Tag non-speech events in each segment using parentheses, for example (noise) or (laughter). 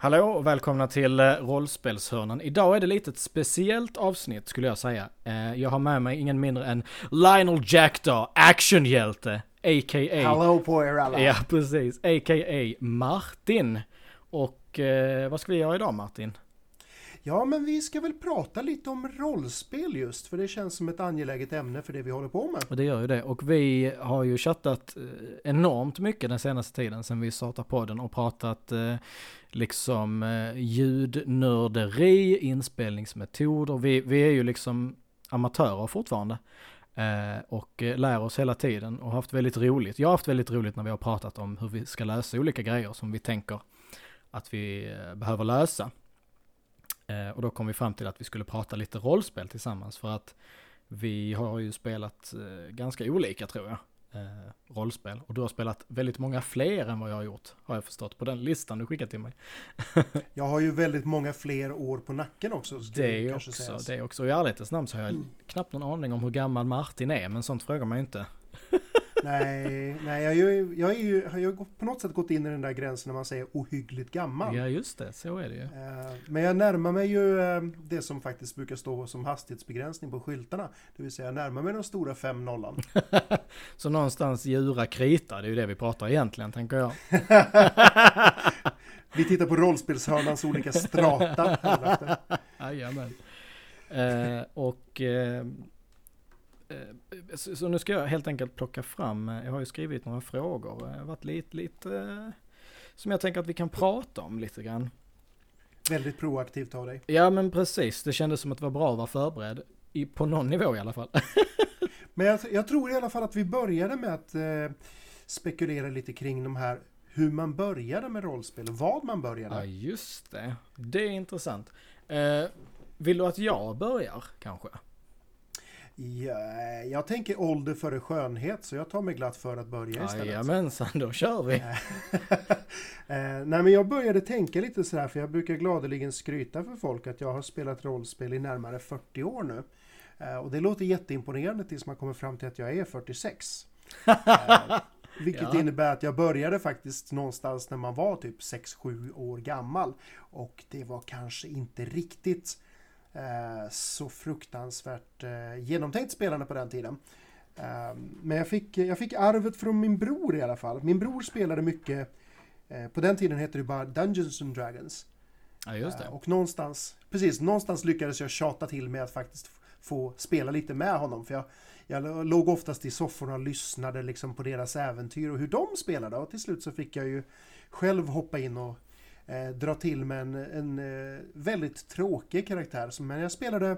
Hallå och välkomna till eh, Rollspelshörnan. Idag är det lite ett speciellt avsnitt skulle jag säga. Eh, Jag har med mig ingen mindre än Lionel Jackdaw, actionhjälte, a.k.a. Hallå på er alla! Ja, precis. A.k.a. Martin. Och eh, vad ska vi göra idag Martin? Ja, men vi ska väl prata lite om rollspel just, för det känns som ett angeläget ämne för det vi håller på med. Och det gör ju det. Och vi har ju chattat eh, enormt mycket den senaste tiden sen vi startade podden och pratat eh, liksom eh, ljudnörderi, inspelningsmetoder. Vi, vi är ju liksom amatörer fortfarande. Eh, och eh, lär oss hela tiden och haft väldigt roligt. Jag har haft väldigt roligt när vi har pratat om hur vi ska lösa olika grejer som vi tänker att vi behöver lösa. Eh, och då kom vi fram till att vi skulle prata lite rollspel tillsammans för att vi har ju spelat eh, ganska olika tror jag. Eh, rollspel. Och du har spelat väldigt många fler än vad jag har gjort. Har jag förstått på den listan du skickat till mig. (laughs) Jag har ju väldigt många fler år på nacken också. Det också, det är också. I ärlighetens namn så har jag Mm. knappt någon aning om hur gammal Martin är. Men sånt frågar man ju inte. Nej, nej jag, är ju, jag, är ju, har ju gått- på något sätt gått in i den där gränsen när man säger ohyggligt gammal. Ja just det, så är det ju. Eh, Men jag närmar mig ju eh, det som faktiskt brukar stå som hastighetsbegränsning på skyltarna. Det vill säga jag närmar mig den stora 5 nollan. (laughs) Så någonstans djura krita, det är ju det vi pratar egentligen tänker jag. (laughs) Vi tittar på rollspelshörnans olika strata. (laughs) Jajamän. Eh, och eh, så, så nu ska jag helt enkelt plocka fram, eh, jag har ju skrivit några frågor, det har varit lite, lite eh, som jag tänker att vi kan prata om lite grann. Väldigt proaktivt av dig. Ja men precis, det kändes som att det var bra att vara förberedd. I, på någon nivå i alla fall. (laughs) Men jag, jag tror i alla fall att vi började med att eh, spekulera lite kring de här hur man började med rollspel vad man började. ja just det, det är intressant. Eh, vill du att jag börjar kanske? Ja, jag tänker ålder före skönhet så jag tar mig glatt för att börja istället. Jajamensan, då kör vi. (laughs) Eh, nej men jag började tänka lite sådär för jag brukar gladeligen skryta för folk att jag har spelat rollspel i närmare 40 år nu. Eh, och det låter jätteimponerande tills man kommer fram till att jag är 46. Eh, vilket (laughs) Ja. innebär att jag började faktiskt någonstans när man var typ 6-7 år gammal. Och det var kanske inte riktigt så fruktansvärt eh, genomtänkt spelande på den tiden. Eh, men jag fick, jag fick arvet från min bror i alla fall. Min bror spelade mycket Eh, På den tiden hette det bara Dungeons and Dragons. Ja just Eh, det. Och någonstans, precis, någonstans lyckades jag tjata till med att faktiskt få spela lite med honom. För jag, jag låg oftast i sofforna och lyssnade liksom på deras äventyr och hur de spelade. Och till slut så fick jag ju själv hoppa in och eh, dra till med en, en eh, väldigt tråkig karaktär. Som- Men jag spelade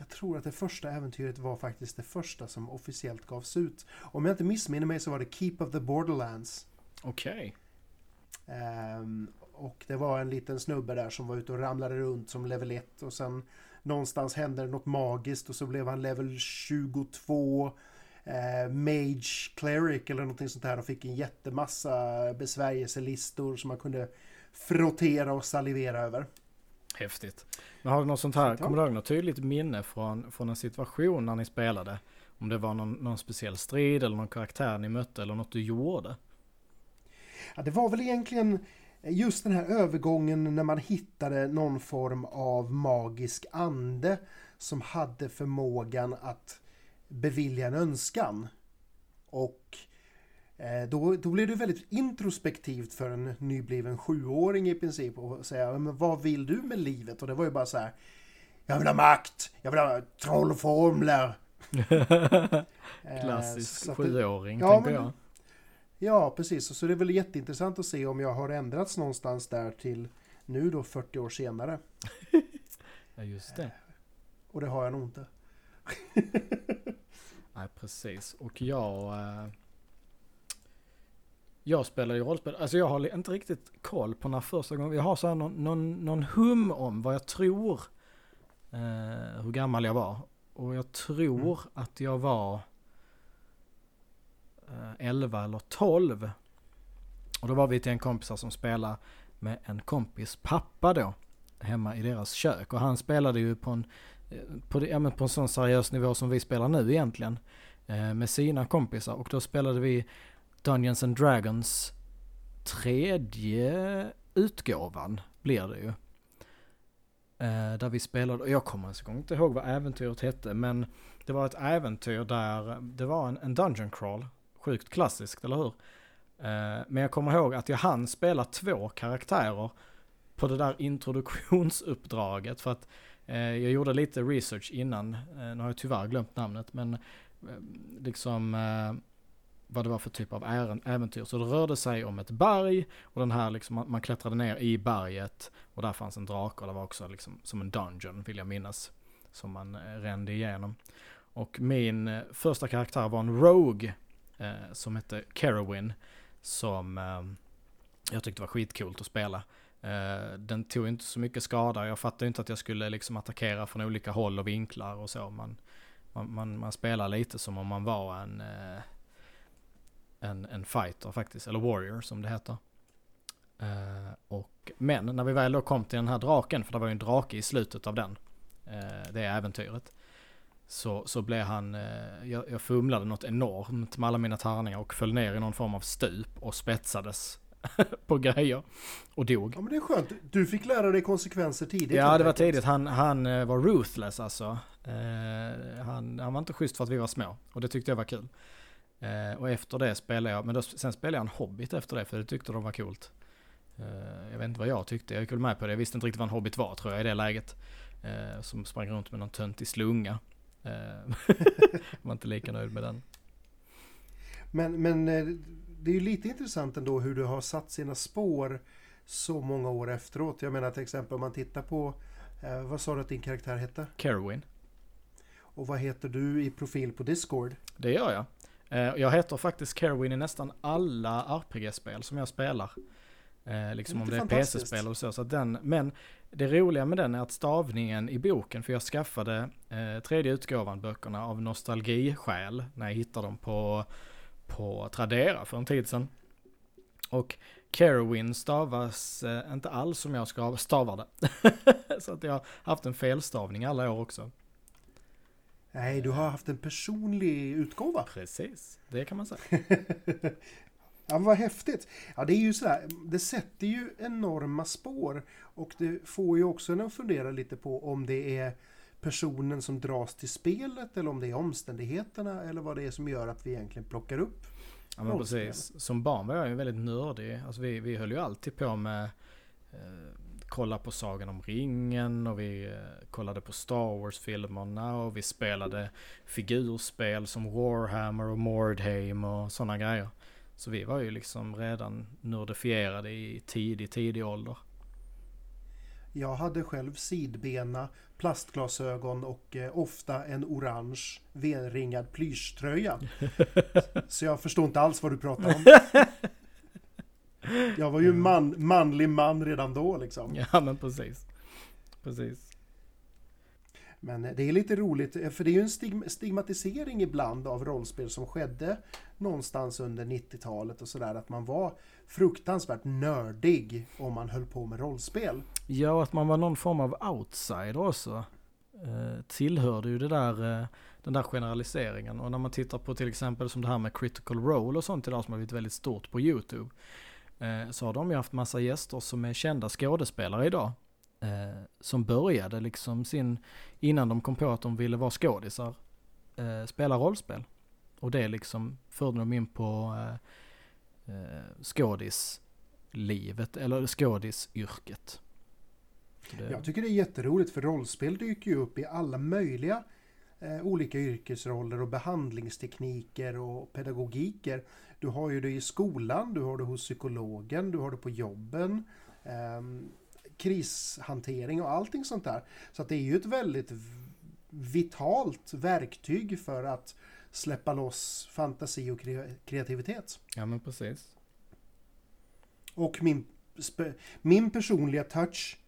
jag tror att det första äventyret var faktiskt det första som officiellt gavs ut. Om jag inte missminner mig så var det Keep of the Borderlands. Okej. Ehm, och det var en liten snubbe där som var ute och ramlade runt som level 1 och sen någonstans hände det något magiskt och så blev han level 22 eh, Mage Cleric eller någonting sånt där och fick en jättemassa besvärjelselistor som man kunde frottera och salivera över. Häftigt. Men har du något sånt här, kommer du ihåg något tydligt minne från, från en situation när ni spelade? Om det var någon, någon speciell strid eller någon karaktär ni mötte eller något du gjorde? Ja, det var väl egentligen just den här övergången när man hittade någon form av magisk ande som hade förmågan att bevilja en önskan. Och då, då blev det väldigt introspektivt för en nybliven sjuåring i princip att säga men vad vill du med livet? Och det var ju bara så här Jag vill ha makt! Jag vill ha trollformler! (laughs) Eh, Klassisk sjuåring Ja, tänker men- jag. Ja, precis. Och Så det är väl jätteintressant att se om jag har ändrats någonstans där till nu då 40 år senare. (laughs) Ja just det. Och det har jag nog inte. (laughs) Nej precis. Och jag... Jag spelar ju rollspel. Alltså jag har inte riktigt koll på när första gången. Jag har så här någon, någon, någon hum om vad jag tror. Eh, hur gammal jag var. Och jag tror att jag var eh, 11 eller 12. Och då var vi till en kompis som spelade med en kompis pappa då. Hemma i deras kök. Och han spelade ju på en, eh, på, ja, men på en sån seriös nivå som vi spelar nu egentligen. Eh, med sina kompisar. Och då spelade vi Dungeons and Dragons tredje utgåvan blir det ju. Eh, där vi spelade, och jag kommer ens inte ihåg vad äventyret hette, men det var ett äventyr där det var en, en dungeon crawl. Sjukt klassiskt, eller hur? Eh, men jag kommer ihåg att jag hann spela två karaktärer på det där (laughs) introduktionsuppdraget. För att eh, jag gjorde lite research innan, eh, nu har jag tyvärr glömt namnet, men eh, liksom eh, vad det var för typ av äventyr. Så det rörde sig om ett berg och den här liksom, man klättrade ner i berget och där fanns en drake och det var också liksom som en dungeon vill jag minnas. Som man eh, rände igenom. Och min eh, första karaktär var en Rogue eh, som hette Kerowin Som eh, jag tyckte var skitcoolt att spela. Eh, den tog inte så mycket skada. Jag fattade inte att jag skulle liksom attackera från olika håll och vinklar och så. Man, man, man, man spelar lite som om man var en eh, en, en fighter faktiskt, eller warrior som det heter. Uh, och, men när vi väl då kom till den här draken, för det var ju en drake i slutet av den, uh, det äventyret. Så, så blev han, uh, jag, jag fumlade något enormt med alla mina tärningar och föll ner i någon form av stup och spetsades (laughs) på grejer. Och dog. Ja men det är skönt. Du fick lära dig konsekvenser tidigt. Ja det var tidigt. Han, han var ruthless alltså. han, han var inte schysst för att vi var små. Och det tyckte jag var kul. Eh, och efter det spelade jag, men då, sen spelade jag en Hobbit efter det för det tyckte de var coolt. Eh, jag vet inte vad jag tyckte, jag gick väl med på det. Jag visste inte riktigt vad en Hobbit var tror jag i det läget. Eh, som sprang runt med någon töntig slunga. Eh, (laughs) var inte lika nöjd med den. Men, men eh, det är ju lite intressant ändå hur du har satt sina spår så många år efteråt. Jag menar till exempel om man tittar på, eh, vad sa du att din karaktär hette? Carowin. Och vad heter du i profil på Discord? Det gör jag. Eh, jag heter faktiskt Carowin i nästan alla RPG-spel som jag spelar. Eh, liksom om det är PC-spel och så. så den, men det roliga med den är att stavningen i boken, för jag skaffade eh, tredje utgåvan böckerna av nostalgiskäl när jag hittade dem på, på Tradera för en tid sedan. Och Carowin stavas eh, inte alls som jag ska stavar det. (laughs) så att jag har haft en felstavning alla år också. Nej, du har haft en personlig utgåva. Precis, det kan man säga. (laughs) ja, vad häftigt. Ja, det är ju sådär, det sätter ju enorma spår. Och det får ju också en att fundera lite på om det är personen som dras till spelet eller om det är omständigheterna eller vad det är som gör att vi egentligen plockar upp Ja men precis. Som barn var jag ju väldigt nördig. Alltså vi, vi höll ju alltid på med eh, kollade på Sagan om ringen och vi eh, kollade på Star Wars-filmerna och vi spelade figurspel som Warhammer och Mordheim och sådana grejer. Så vi var ju liksom redan nördifierade i tidig, tidig ålder. Jag hade själv sidbena, plastglasögon och eh, ofta en orange V-ringad plyschtröja. (laughs) Så jag förstår inte alls vad du pratar om. (laughs) Jag var ju man, manlig man redan då liksom. Ja men precis. Precis. Men det är lite roligt, för det är ju en stigmatisering ibland av rollspel som skedde någonstans under 90-talet och sådär. Att man var fruktansvärt nördig om man höll på med rollspel. Ja, att man var någon form av outsider också. Eh, tillhörde ju det där, eh, den där generaliseringen. Och när man tittar på till exempel som det här med critical role och sånt idag som har blivit väldigt stort på YouTube. Eh, så har de ju haft massa gäster som är kända skådespelare idag. Eh, som började liksom sin, innan de kom på att de ville vara skådisar, eh, spela rollspel. Och det liksom förde dem in på eh, eh, skådislivet, eller skådisyrket. Det... Jag tycker det är jätteroligt för rollspel dyker ju upp i alla möjliga eh, olika yrkesroller och behandlingstekniker och pedagogiker. Du har ju det i skolan, du har det hos psykologen, du har det på jobben. Eh, krishantering och allting sånt där. Så att det är ju ett väldigt vitalt verktyg för att släppa loss fantasi och kreativitet. Ja men precis. Och min, min personliga touch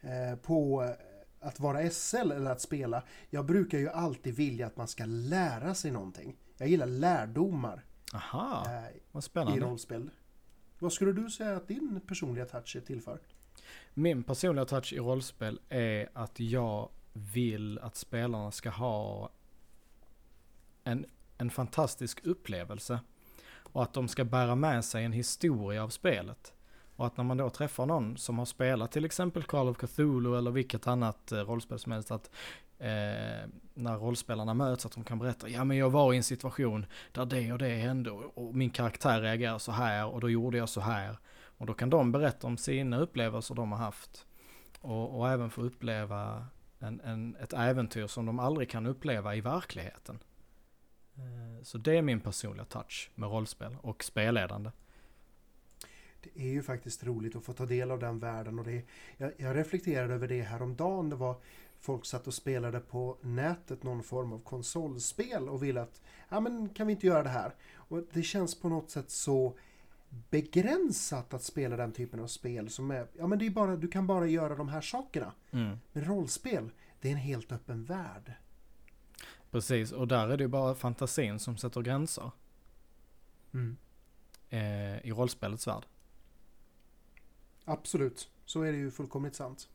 eh, på att vara SL eller att spela. Jag brukar ju alltid vilja att man ska lära sig någonting. Jag gillar lärdomar. Aha, eh, vad spännande. I rollspel. Vad skulle du säga att din personliga touch är till för? Min personliga touch i rollspel är att jag vill att spelarna ska ha en, en fantastisk upplevelse. Och att de ska bära med sig en historia av spelet. Och att när man då träffar någon som har spelat till exempel Call of Cthulhu eller vilket annat eh, rollspel som helst, att eh, när rollspelarna möts att de kan berätta, ja men jag var i en situation där det och det hände och min karaktär reagerar så här och då gjorde jag så här. Och då kan de berätta om sina upplevelser de har haft. Och, och även få uppleva en, en, ett äventyr som de aldrig kan uppleva i verkligheten. Eh, så det är min personliga touch med rollspel och spelledande. Det är ju faktiskt roligt att få ta del av den världen och det, jag, jag reflekterade över det häromdagen. Det var folk satt och spelade på nätet någon form av konsolspel och ville att ja men kan vi inte göra det här? Och det känns på något sätt så begränsat att spela den typen av spel som är, ja men det är bara, du kan bara göra de här sakerna. Mm. Men rollspel, det är en helt öppen värld. Precis, och där är det ju bara fantasin som sätter gränser. Mm. Eh, I rollspelets värld. Absolut, så är det ju fullkomligt sant.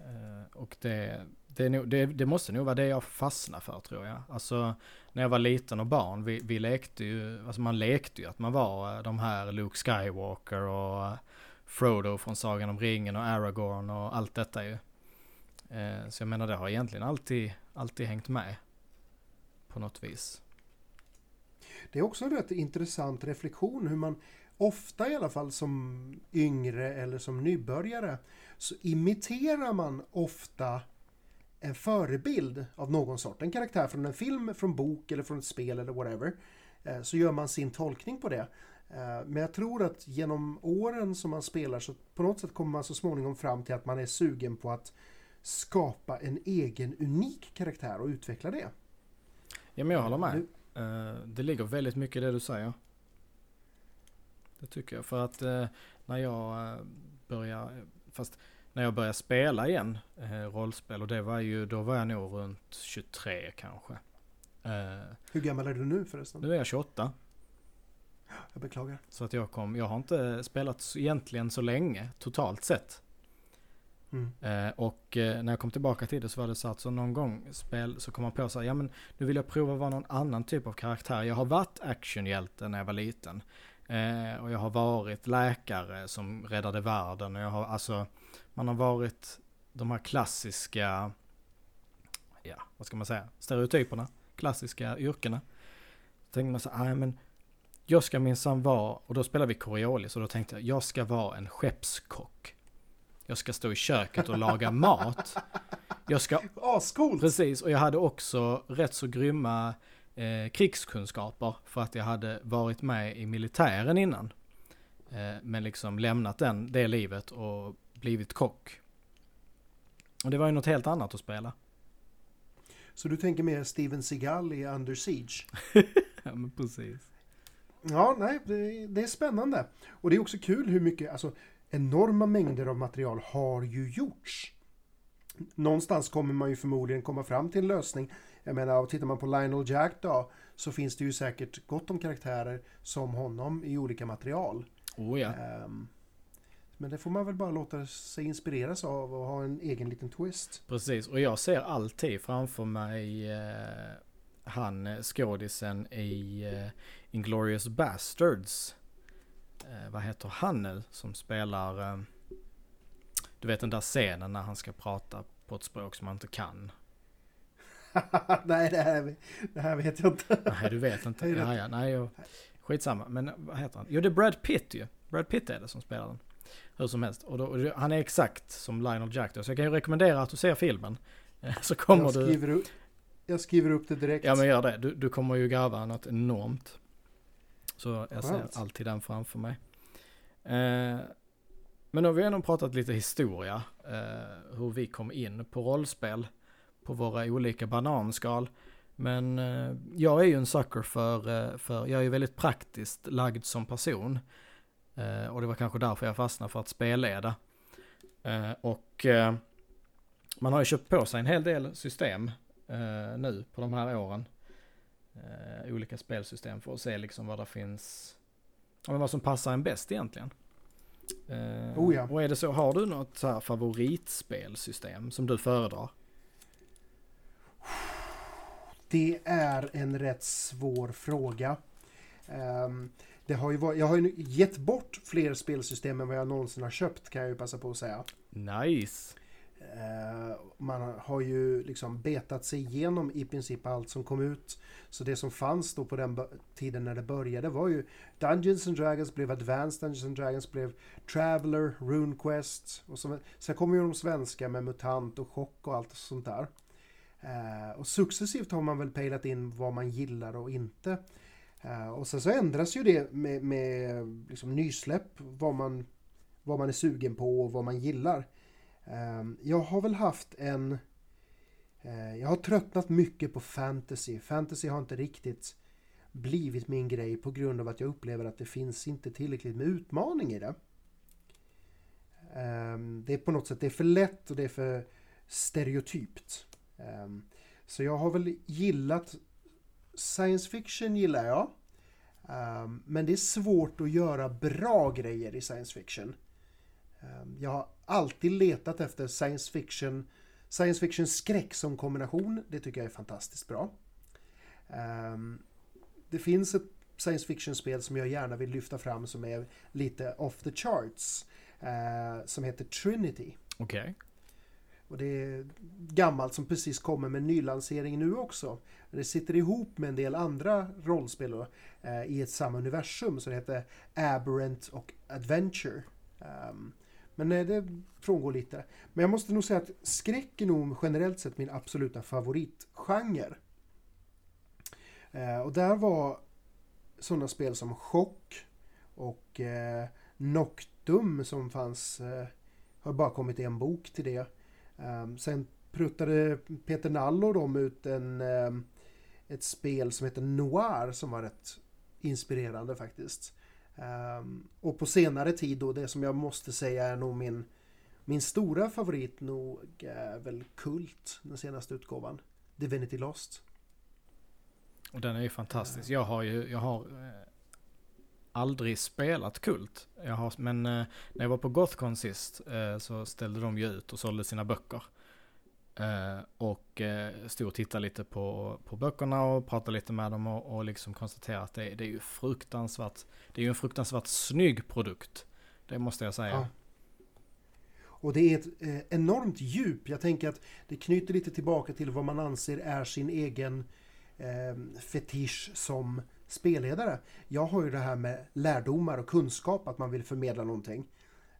Eh, och det, det, nog, det, det, måste nog vara det jag fastnar för tror jag. Alltså när jag var liten och barn, vi, vi lekte ju, alltså man lekte ju att man var eh, de här Luke Skywalker och Frodo från Sagan om ringen och Aragorn och allt detta ju. Eh, så jag menar det har egentligen alltid, alltid hängt med. På något vis. Det är också en rätt intressant reflektion hur man ofta i alla fall som yngre eller som nybörjare så imiterar man ofta en förebild av någon sort. En karaktär från en film, från bok eller från ett spel eller whatever. Eh, så gör man sin tolkning på det. Eh, men jag tror att genom åren som man spelar så på något sätt kommer man så småningom fram till att man är sugen på att skapa en egen unik karaktär och utveckla det. Ja men jag håller med. Eh, det ligger väldigt mycket i det du säger. Det tycker jag. För att när jag börjar, fast när jag började spela igen eh, rollspel och det var ju, då var jag nog runt 23 kanske. Eh, Hur gammal är du nu förresten? Nu är jag 28. Jag beklagar. Så att jag kom, jag har inte spelat egentligen så länge totalt sett. Mm. Eh, och eh, när jag kom tillbaka till det så var det så att så någon gång spel, så kom man på så här, ja men nu vill jag prova vara någon annan typ av karaktär. Jag har varit actionhjälte när jag var liten. Eh, och jag har varit läkare som räddade världen. Och jag har, alltså, man har varit de här klassiska, ja, vad ska man säga, stereotyperna, klassiska yrkena. Då tänkte man så här, men jag ska minsann vara, och då spelade vi Coriolis, och då tänkte jag, jag ska vara en skeppskock. Jag ska stå i köket och laga (laughs) mat. Jag ska... Ascoolt! Precis, och jag hade också rätt så grymma eh, krigskunskaper för att jag hade varit med i militären innan. Eh, men liksom lämnat den, det livet och blivit kock. Och det var ju något helt annat att spela. Så du tänker mer Steven Seagal i Under Siege? (laughs) ja men precis. Ja, nej, det, det, är spännande. Och det är också kul hur mycket, alltså enorma mängder av material har ju gjorts. Någonstans kommer man ju förmodligen komma fram till en lösning jag menar, tittar man på Lionel Jack då så finns det ju säkert gott om karaktärer som honom i olika material. Oh ja. Um, men det får man väl bara låta sig inspireras av och ha en egen liten twist. Precis, och jag ser alltid framför mig eh, han eh, skådisen i eh, Inglourious Bastards. Eh, vad heter han nu som spelar... Eh, du vet den där scenen när han ska prata på ett språk som han inte kan. (laughs) nej, det här, det här vet jag inte. nej, du vet inte. (laughs) Ja, ja, nej, jag, skitsamma. Men vad heter han? Jo, det är Brad Pitt ju. Brad Pitt är det som spelar den. Hur som helst. Och då, han är exakt som Lionel Jack då. Så jag kan ju rekommendera att du ser filmen. (laughs) Så kommer jag skriver du... Upp, jag skriver upp det direkt. Ja, men gör det. Du, du kommer ju garva något enormt. Så jag ser alltid den framför mig. Eh, men nu har vi ändå pratat lite historia. Eh, hur vi kom in på rollspel på våra olika bananskal. Men eh, jag är ju en sucker för, eh, för, jag är ju väldigt praktiskt lagd som person. Eh, och det var kanske därför jag fastnade för att spelleda. Eh, och eh, man har ju köpt på sig en hel del system eh, nu på de här åren. olika spelsystem för att se liksom vad det finns, vad som passar en bäst egentligen. oh ja. Och är det så, har du något så här favoritspelsystem som du föredrar? Det är en rätt svår fråga. Um, det har ju varit, jag har ju gett bort fler spelsystem än vad jag någonsin har köpt kan jag ju passa på att säga. Nice. Eh, man har ju liksom betat sig igenom i princip allt som kom ut. Så det som fanns då på den tiden när det började var ju Dungeons and Dragons blev Advanced Dungeons and Dragons blev Traveller, RuneQuest och så, sen kom ju de svenska med MUTANT och Chock och allt sånt där. Eh, och successivt har man väl pejlat in vad man gillar och inte. Eh, och sen så ändras ju det med, med liksom nysläpp, vad man, vad man är sugen på och vad man gillar. Eh, jag har väl haft en... Eh, jag har tröttnat mycket på fantasy. Fantasy har inte riktigt blivit min grej på grund av att jag upplever att det finns inte tillräckligt med utmaning i det. Eh, det är på något sätt det är för lätt och det är för stereotypt. Ehm, så jag har väl gillat Science fiction gillar jag. Ehm, men det är svårt att göra bra grejer i science fiction. Ehm, jag har alltid letat efter science fiction, science fiction skräck som kombination. Det tycker jag är fantastiskt bra. Det finns ett science fiction-spel som jag gärna vill lyfta fram som är lite off the charts. Eh, som heter Trinity. Okej. Okay. Och det är gammalt som precis kommer med nylansering nu också. Det sitter ihop med en del andra rollspel eh, i ett samma universum. Så det heter Aberrant och Adventure. Um, men nej, det frångår lite. Men jag måste nog säga att skräck är nog generellt sett min absoluta favoritgenre. Eh, och där var sådana spel som Chock och eh, Noctum som fanns, eh, har bara kommit en bok till det. Ehm, sen pruttade Peter Nallo dem ut en, ehm, ett spel som heter Noir som var rätt inspirerande faktiskt. Ehm, och på senare tid då, det som jag måste säga är nog min, min stora favorit nog är väl Kult, den senaste utgåvan. Divinity Lost. Och den är ju fantastisk. Jag har ju, jag har eh, aldrig spelat Kult. Jag har, men eh, när jag var på Gothcon sist eh, så ställde de ju ut och sålde sina böcker. Eh, och eh, stod och tittade lite på, på böckerna och pratade lite med dem och, och liksom konstaterade att det, det, är ju fruktansvärt, det är ju en fruktansvärt snygg produkt. Det måste jag säga. Ja. Och det är ett eh, enormt djup. Jag tänker att det knyter lite tillbaka till vad man anser är sin egen eh, fetisch som spelledare. Jag har ju det här med lärdomar och kunskap, att man vill förmedla någonting.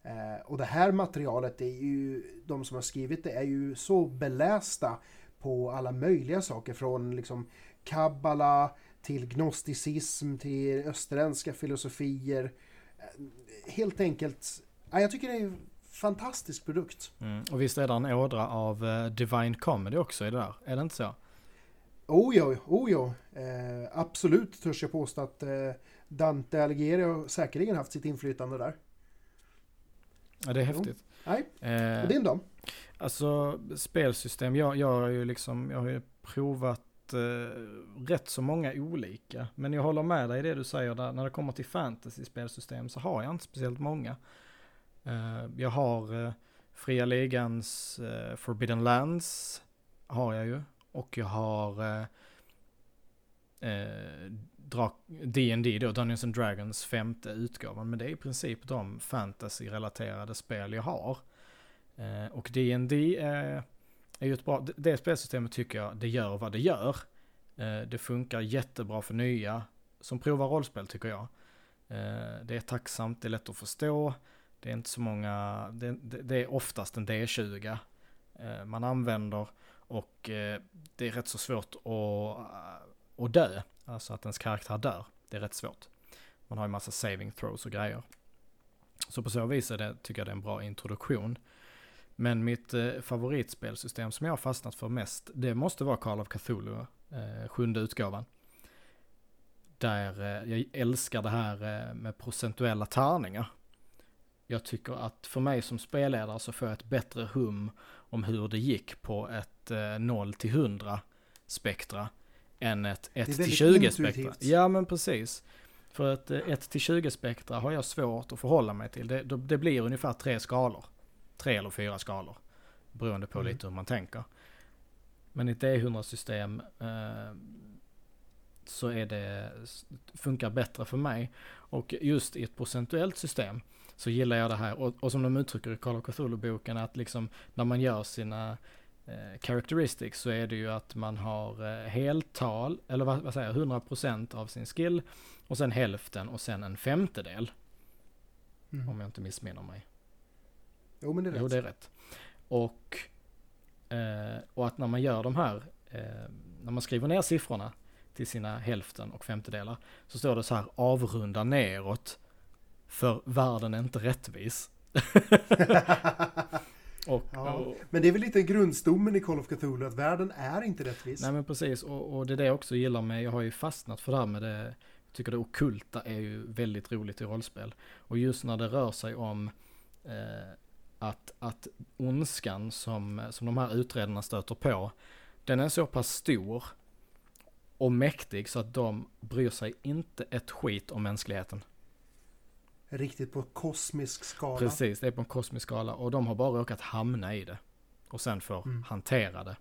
Eh, och det här materialet är ju, de som har skrivit det är ju så belästa på alla möjliga saker från liksom kabbala till gnosticism till österländska filosofier. Eh, helt enkelt, ja, jag tycker det är en fantastisk produkt. Mm. Och visst är det en ådra av eh, Divine Comedy också i det där? Är det inte så? Oh ja, oh ja. Eh, absolut törs jag påstå att eh, Dante Alighieri har säkerligen haft sitt inflytande där. Ja, det är häftigt. Nej, och din då? Alltså spelsystem, jag, jag har ju liksom, jag har ju provat eh, rätt så många olika. Men jag håller med dig i det du säger där, när det kommer till fantasy-spelsystem så har jag inte speciellt många. Eh, jag har eh, Fria Ligans eh, Forbidden Lands, har jag ju. Och jag har eh, eh, D&D då, Dungeons and Dragons femte utgåvan. Men det är i princip de fantasy-relaterade spel jag har. Eh, och D&D är, är ju ett bra, det spelsystemet tycker jag, det gör vad det gör. Eh, det funkar jättebra för nya som provar rollspel tycker jag. Eh, det är tacksamt, det är lätt att förstå. Det är inte så många, det, det, det är oftast en D20 eh, man använder. Och eh, det är rätt så svårt att, eh, att dö. Alltså att ens karaktär dör. Det är rätt svårt. Man har ju massa saving throws och grejer. Så på så vis är det, tycker jag det är en bra introduktion. Men mitt eh, favoritspelsystem som jag har fastnat för mest, det måste vara Call of Cthulhu, eh, sjunde utgåvan. Där eh, jag älskar det här eh, med procentuella tärningar. Jag tycker att för mig som spelledare så får jag ett bättre hum om hur det gick på ett eh, 0 till 100 spektra än ett 1 till 20 spektra. Ja men precis. För ett 1 eh, till 20 spektra har jag svårt att förhålla mig till. Det, det blir ungefär tre skalor. Tre eller fyra skalor. Beroende på mm. lite hur man tänker. Men ett D100-system, eh, så är det, funkar bättre för mig. Och just i ett procentuellt system så gillar jag det här. Och, och som de uttrycker i Call of Cthulhu-boken att liksom när man gör sina eh, characteristics så är det ju att man har eh, heltal, eller vad, vad säger jag, 100% av sin skill och sen hälften och sen en femtedel. Mm. Om jag inte missminner mig. Jo men det är rätt. Jo det är rätt. Och, eh, och att när man gör de här, eh, när man skriver ner siffrorna till sina hälften och femtedelar så står det så här avrunda neråt för världen är inte rättvis. (laughs) och, ja, och, men det är väl lite grundstommen i Call of Cthulhu att världen är inte rättvis. Nej men precis och, och det är det jag också gillar med, jag har ju fastnat för det här med det, jag tycker det okulta är ju väldigt roligt i rollspel. Och just när det rör sig om eh, att, att ondskan som, som de här utredarna stöter på, den är så pass stor och mäktig så att de bryr sig inte ett skit om mänskligheten. Riktigt på kosmisk skala. Precis, det är på en kosmisk skala och de har bara råkat hamna i det. Och sen får mm. hantera det.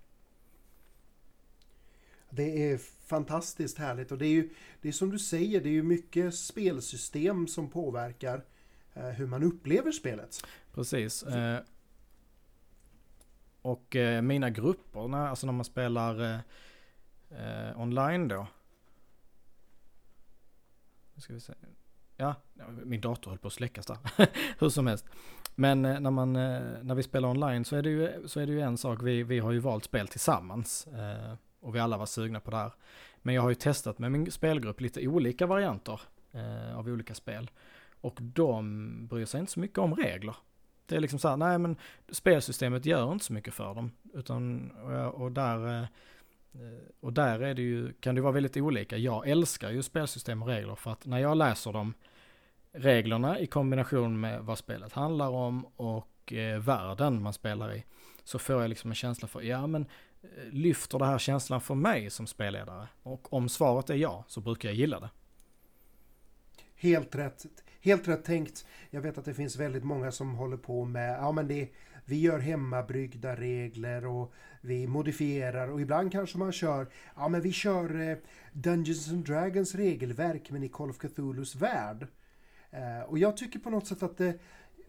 Det är fantastiskt härligt och det är ju det är som du säger, det är ju mycket spelsystem som påverkar eh, hur man upplever spelet. Precis. Eh, och eh, mina grupper, när, alltså när man spelar eh, eh, online då. Nu ska vi se. Ja, min dator höll på att släckas där. (laughs) Hur som helst. Men eh, när, man, eh, när vi spelar online så är det ju, så är det ju en sak. Vi, vi har ju valt spel tillsammans. Eh, och vi alla var sugna på det här. Men jag har ju testat med min spelgrupp lite olika varianter av olika spel. Och de bryr sig inte så mycket om regler. Det är liksom så här, nej men spelsystemet gör inte så mycket för dem. Utan, och, där och där är det ju, kan det vara väldigt olika. Jag älskar ju spelsystem och regler för att när jag läser dem, reglerna i kombination med vad spelet handlar om och eh, världen man spelar i, så får jag liksom en känsla för, ja men eh, lyfter det här känslan för mig som spelledare? Och om svaret är ja, så brukar jag gilla det. Helt rätt. Helt rätt tänkt. Jag vet att det finns väldigt många som håller på med, ja men det, vi gör hemmabryggda regler och vi modifierar och ibland kanske man kör, ja men vi kör eh, Dungeons and Dragons regelverk men i Call of Cthulhus värld. Eh, och jag tycker på något sätt att det,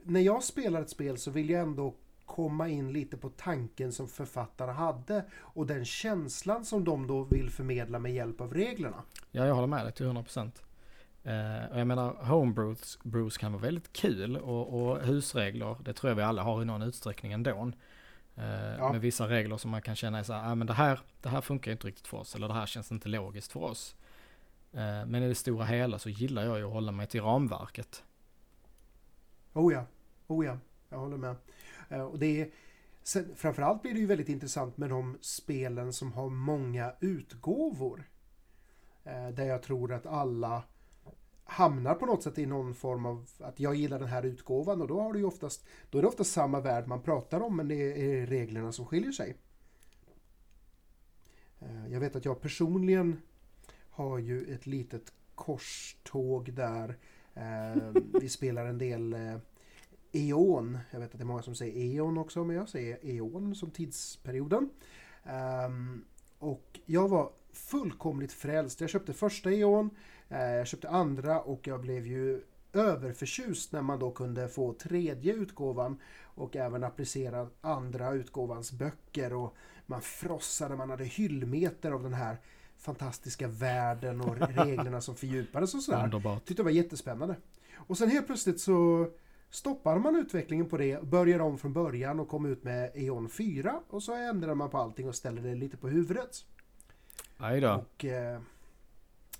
när jag spelar ett spel så vill jag ändå komma in lite på tanken som författare hade och den känslan som de då vill förmedla med hjälp av reglerna. Ja, jag håller med dig till 100%. Uh, och jag menar, homebrews kan vara väldigt kul och, och, husregler, det tror jag vi alla har i någon utsträckning ändå. Uh, ja. Med vissa regler som man kan känna så här, ah, men det här, det här funkar inte riktigt för oss, eller det här känns inte logiskt för oss. Eh, men i det stora hela så gillar jag ju att hålla mig till ramverket. Oh ja, oh ja, jag håller med. Eh, och det är, sen, framförallt blir det ju väldigt intressant med de spelen som har många utgåvor. Eh, där jag tror att alla hamnar på något sätt i någon form av att jag gillar den här utgåvan och då, har du oftast, då är det oftast samma värld man pratar om men det är reglerna som skiljer sig. Jag vet att jag personligen har ju ett litet korståg där eh, (laughs) vi spelar en del eh, Eon. Jag vet att det är många som säger Eon också men jag säger Eon som tidsperioden. Ehm, och jag var fullkomligt frälst. Jag köpte första Eon Eh, jag köpte andra och jag blev ju överförtjust när man då kunde få tredje utgåvan och även applicera andra utgåvans böcker och man frossade, man hade hyllmeter av den här fantastiska världen och (laughs) reglerna som fördjupades och sådär. Underbart. Tyckte det var jättespännande. Och sen helt plötsligt så stoppar man utvecklingen på det, börjar om från början och kommer ut med E.ON 4 och så ändrar man på allting och ställer det lite på huvudet. Aj då. Och, eh,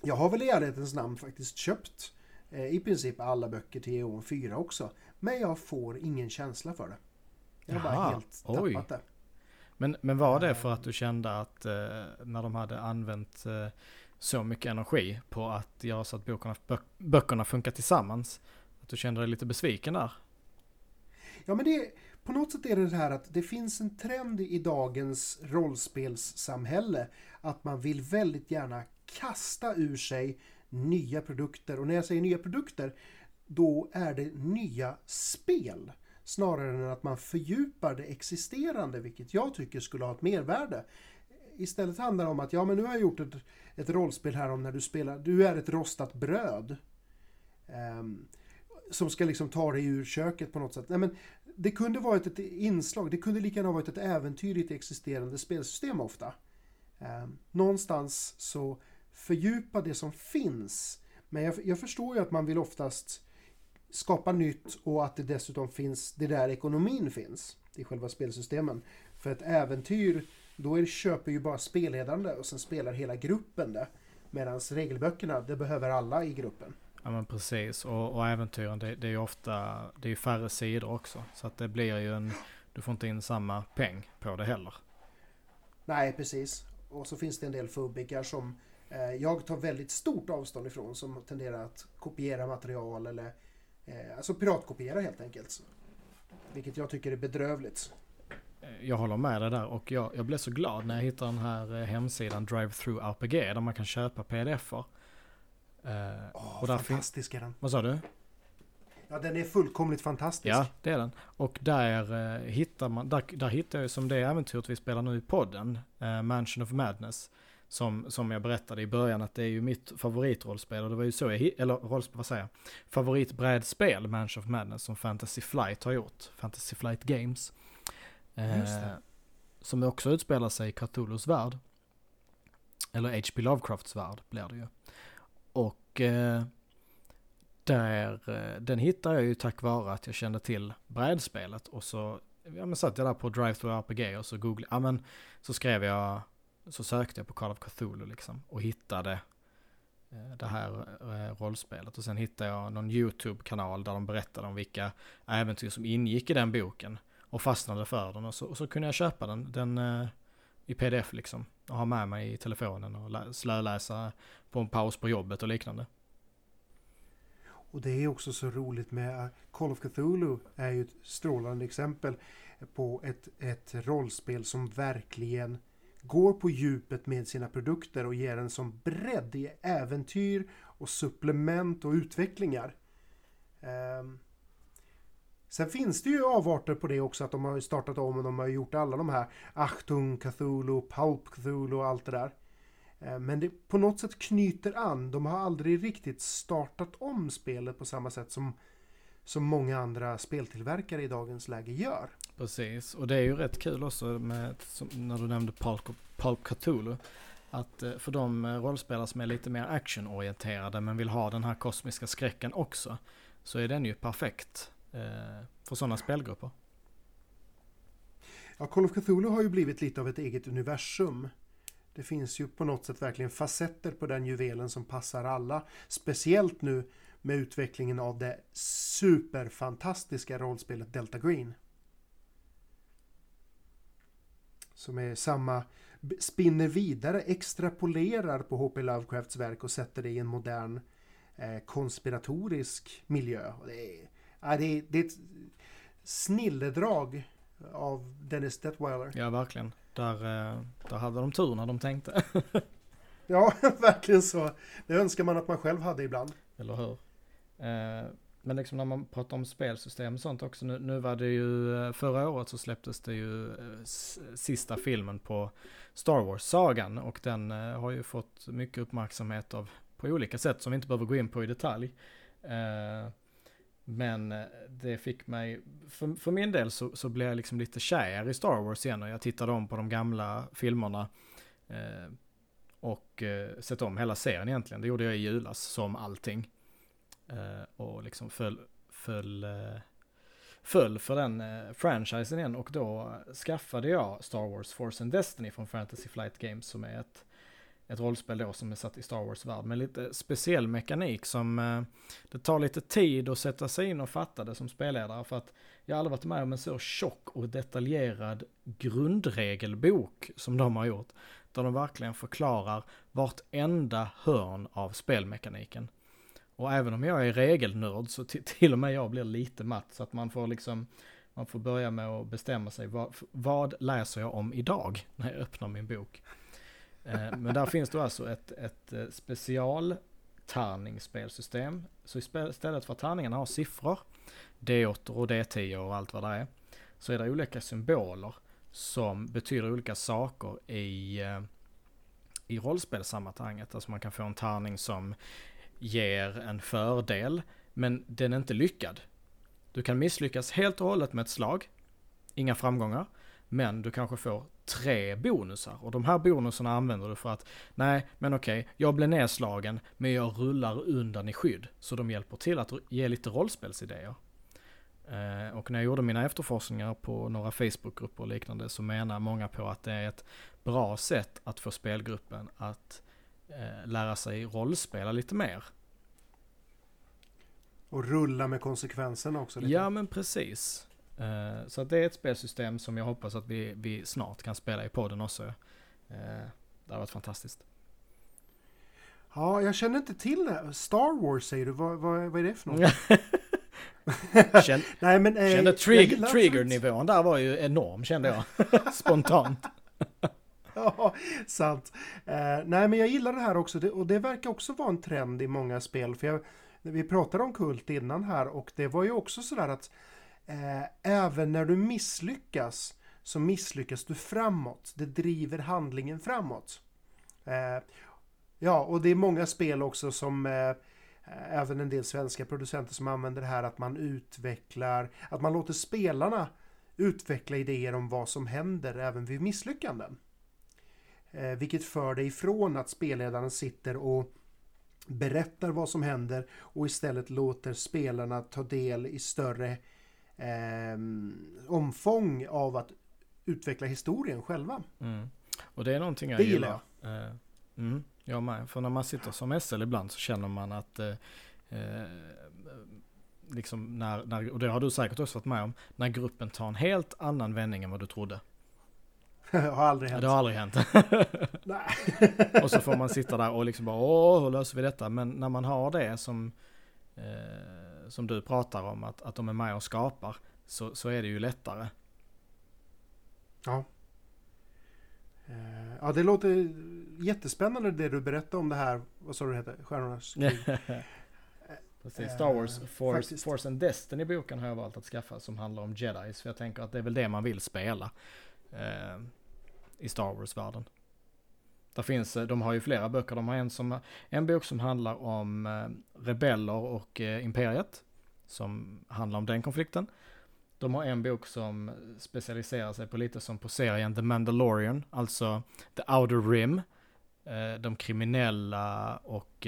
jag har väl i ärlighetens namn faktiskt köpt eh, i princip alla böcker till EON 4 också. Men jag får ingen känsla för det. Jag har bara helt oj. tappat det. Men, men var det för att du kände att eh, när de hade använt eh, så mycket energi på att göra så att böckerna, böckerna funkar tillsammans, att du kände dig lite besviken där? Ja men det, på något sätt är det det här att det finns en trend i dagens rollspelssamhälle att man vill väldigt gärna kasta ur sig nya produkter. Och när jag säger nya produkter, då är det nya spel. Snarare än att man fördjupar det existerande, vilket jag tycker skulle ha ett mervärde. istället handlar det om att ja men nu har jag gjort ett, ett rollspel här om när du spelar, du är ett rostat bröd. Um, som ska liksom ta dig ur köket på något sätt. Nej, men det kunde varit ett inslag, det kunde lika gärna varit ett äventyr i ett existerande spelsystem ofta. Um, någonstans så fördjupa det som finns. Men jag, jag förstår ju att man vill oftast skapa nytt och att det dessutom finns, det där ekonomin finns i själva spelsystemen. För ett äventyr, då är, köper ju bara spelledaren det och sen spelar hela gruppen det. Medan regelböckerna, det behöver alla i gruppen. Ja men precis och, och äventyren det, det är ju ofta, det är ju färre sidor också. Så att det blir ju en, du får inte in samma peng på det heller. Nej precis. Och så finns det en del fubbikar som eh, jag tar väldigt stort avstånd ifrån som tenderar att kopiera material eller eh, alltså piratkopiera helt enkelt. Vilket jag tycker är bedrövligt. Eh, jag håller med dig där och jag, jag blev så glad när jag hittade den här eh, hemsidan Drive Through RPG där man kan köpa pdf-er. Uh, oh, och fantastisk är den. Vad sa du? Ja, den är fullkomligt fantastisk. Ja, det är den. Och där uh, hittar man, där, där hittar jag som det äventyret vi spelar nu i podden, uh, Mansion of Madness. Som, som jag berättade i början att det är ju mitt favoritrollspel och det var ju så jag, eller rollspel, vad säger jag? Favoritbrädspel, Mansion of Madness, som Fantasy Flight har gjort. Fantasy Flight Games. Eh, som också utspelar sig i Cthulhus värld. Eller H.P. Lovecrafts värld blir det ju. Och eh, där, eh, den hittade jag ju tack vare att jag kände till brädspelet och så ja, men satt jag där på Drive Through RPG och så googlade, ja men så skrev jag, så sökte jag på Call of Cthulhu liksom och hittade eh, det här eh, rollspelet och sen hittade jag någon YouTube-kanal där de berättade om vilka äventyr som ingick i den boken och fastnade för den och så, och så kunde jag köpa den, den eh, i pdf liksom och ha med mig i telefonen och slöläsa på en paus på jobbet och liknande. Och det är också så roligt med Call of Cthulhu är ju ett strålande exempel på ett, ett rollspel som verkligen går på djupet med sina produkter och ger en sån bredd i äventyr och supplement och utvecklingar. Um, Sen finns det ju avarter på det också att de har startat om och de har gjort alla de här Achtung Cthulhu, Pulp Cthulhu och allt det där. Ehm, men det på något sätt knyter an. De har aldrig riktigt startat om spelet på samma sätt som, som många andra speltillverkare i dagens läge gör. Precis, och det är ju rätt kul också med, när du nämnde Pulp, Pulp Cthulhu. Att eh, för de eh, rollspelare som är lite mer actionorienterade men vill ha den här kosmiska skräcken också. Så är den ju perfekt eh, för sådana spelgrupper. Ja, Call of Cthulhu har ju blivit lite av ett eget universum. Det finns ju på något sätt verkligen facetter på den juvelen som passar alla. Speciellt nu med utvecklingen av det superfantastiska rollspelet Delta Green. Som är samma, spinner vidare, extrapolerar på H.P. Lovecrafts verk och sätter det i en modern eh, konspiratorisk miljö. Och det är Ja, det, är, det är ett snilledrag av Dennis Detweiler. Ja, verkligen. Där, eh, där hade de tur när de tänkte. (laughs) ja, (laughs) verkligen så. Det önskar man att man själv hade ibland. Eller hur? Eh, men liksom när man pratar om spelsystem och sånt också. Nu, nu var det ju, eh, förra året så släpptes det ju eh, sista filmen på Star Wars-sagan. Och den har ju fått mycket uppmärksamhet av, på olika sätt som vi inte behöver gå in på i detalj. Men det fick mig, för, för min del så, så blev jag liksom lite kär i Star Wars igen och jag tittade om på de gamla filmerna. Eh, och eh, sett om hela serien egentligen. Det gjorde jag i julas som allting. Eh, och liksom föll, föll, eh, föll för den eh, franchisen igen och då skaffade jag Star Wars Force and Destiny från Fantasy Flight Games som är ett ett rollspel då som är satt i Star Wars-värld med lite speciell mekanik som eh, det tar lite tid att sätta sig in och fatta det som spelledare för att jag har aldrig varit med om en så tjock och detaljerad grundregelbok som de har gjort. Där de verkligen förklarar vartenda hörn av spelmekaniken. Och även om jag är regelnörd så (laughs) till och med jag blir lite matt så att man får liksom man får börja med att bestämma sig vad, vad läser jag om idag när jag öppnar min bok. Eh, men där finns det alltså ett, ett eh, special tärningsspelsystem. Så istället för att tärningarna har siffror, D8 och D10 och allt vad det är, så är det olika symboler som betyder olika saker i, eh, i rollspelssammanhanget. Alltså man kan få en tärning som ger en fördel, men den är inte lyckad. Du kan misslyckas helt och hållet med ett slag, inga framgångar, men du kanske får tre bonusar. Och de här bonusarna använder du för att, nej men okej, jag blev nedslagen men jag rullar undan i skydd. Så de hjälper till att ge lite rollspelsidéer. Eh, och när jag gjorde mina efterforskningar på några Facebookgrupper och liknande så menar många på att det är ett bra sätt att få spelgruppen att eh, lära sig rollspela lite mer. Och rulla med konsekvenserna också. Lite. Ja men precis. Uh, så det är ett spelsystem som jag hoppas att vi, vi snart kan spela i podden också. Uh, det har varit fantastiskt. Ja, jag känner inte till det. Star Wars säger du, vad, vad, vad är det för något? Känn, (laughs) Nej, men, eh, kände trigger, trigger-nivån där var ju enorm kände jag. (laughs) Spontant. (laughs) ja, sant. Eh, nej, men jag gillar det här också det, och det verkar också vara en trend i många spel. För jag, vi pratade om Kult innan här och det var ju också sådär att eh, även när du misslyckas så misslyckas du framåt. Det driver handlingen framåt. Eh, ja, och det är många spel också som eh, även en del svenska producenter som använder det här att man utvecklar, att man låter spelarna utveckla idéer om vad som händer även vid misslyckanden. Eh, vilket för dig ifrån att spelledaren sitter och berättar vad som händer och istället låter spelarna ta del i större eh, omfång av att utveckla historien själva. Mm. Och det är någonting jag det gillar. gillar. Uh, mm, jag med. För när man sitter som SL ibland så känner man att uh, liksom när, när, och det har du säkert också varit med om, när gruppen tar en helt annan vändning än vad du trodde. (laughs) det har aldrig hänt. Det har aldrig hänt. och så får man sitta där och liksom bara åh, hur löser vi detta? Men när man har det som eh, som du pratar om, att, att de är med och skapar, så, så är det ju lättare. Ja. Eh, ja, det låter jättespännande det du berättar om det här, vad sa du det heter? Stjärnornas krig. (laughs) Precis, Star Wars Force, Force and Destiny-boken har jag valt att skaffa som handlar om Jedis. För jag tänker att det är väl det man vill spela uh, i Star Wars-världen. Där finns, eh, de har ju flera böcker. De har en, som, en bok som handlar om eh, rebeller och eh, imperiet. Som handlar om den konflikten. De har en bok som specialiserar sig på lite som på serien The Mandalorian, alltså The Outer Rim. De kriminella och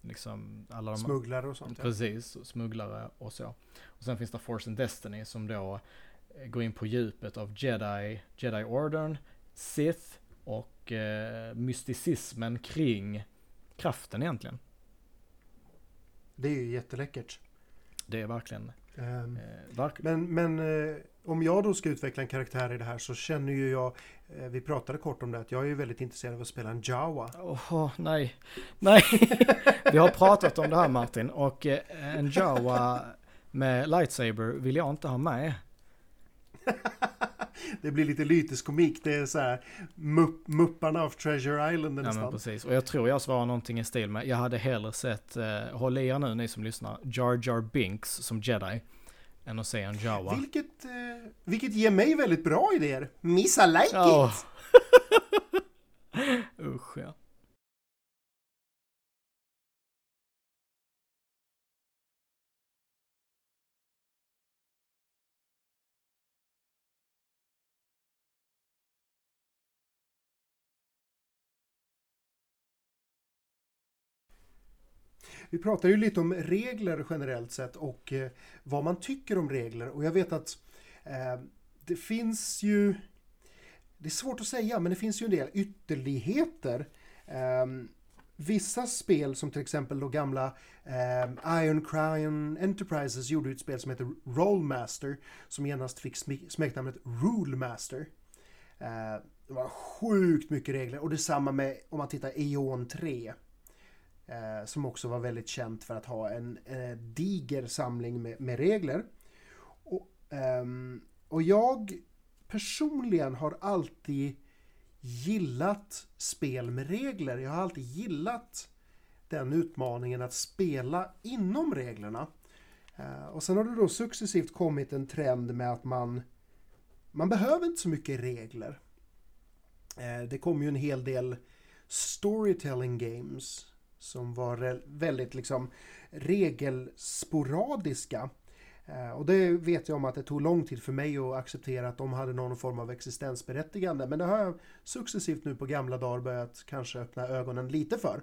liksom alla de... Smugglare och sånt. Precis, ja. smugglare och så. Och sen finns det Force and Destiny som då går in på djupet av Jedi, Jedi Ordern, Sith och eh, mysticismen kring kraften egentligen. Det är ju jätteläckert. Det är verkligen. Um, eh, verk men men eh, om jag då ska utveckla en karaktär i det här så känner ju jag, eh, vi pratade kort om det, att jag är ju väldigt intresserad av att spela en Jawa. Åh, oh, nej. Nej, (laughs) vi har pratat om det här Martin och eh, en Jawa med lightsaber vill jag inte ha med. Det blir lite lyteskomik. Det är så här mupp, Mupparna av Treasure Island nästan. Ja men precis. Och jag tror jag svarar någonting i stil med, jag hade hellre sett, eh, håll i er nu ni som lyssnar, Jar Jar Binks som jedi. Än att se en Jawa. Vilket, eh, vilket ger mig väldigt bra idéer. Missa like oh. it! (laughs) Usch ja. Vi pratar ju lite om regler generellt sett och eh, vad man tycker om regler och jag vet att eh, det finns ju det är svårt att säga men det finns ju en del ytterligheter. Eh, vissa spel som till exempel då gamla eh, Iron Crown Enterprises gjorde ett spel som heter Rollmaster som genast fick smeknamnet Rulemaster. Eh, det var sjukt mycket regler och detsamma med om man tittar Eon 3. Eh, som också var väldigt känt för att ha en eh, diger samling med, med regler. Och, ehm, och jag personligen har alltid gillat spel med regler. Jag har alltid gillat den utmaningen att spela inom reglerna. Eh, och sen har det då successivt kommit en trend med att man man behöver inte så mycket regler. Eh, det kom ju en hel del storytelling games som var väldigt liksom regelsporadiska. Eh, och det vet jag om att det tog lång tid för mig att acceptera att de hade någon form av existensberättigande. Men det har jag successivt nu på gamla dagar börjat kanske öppna ögonen lite för.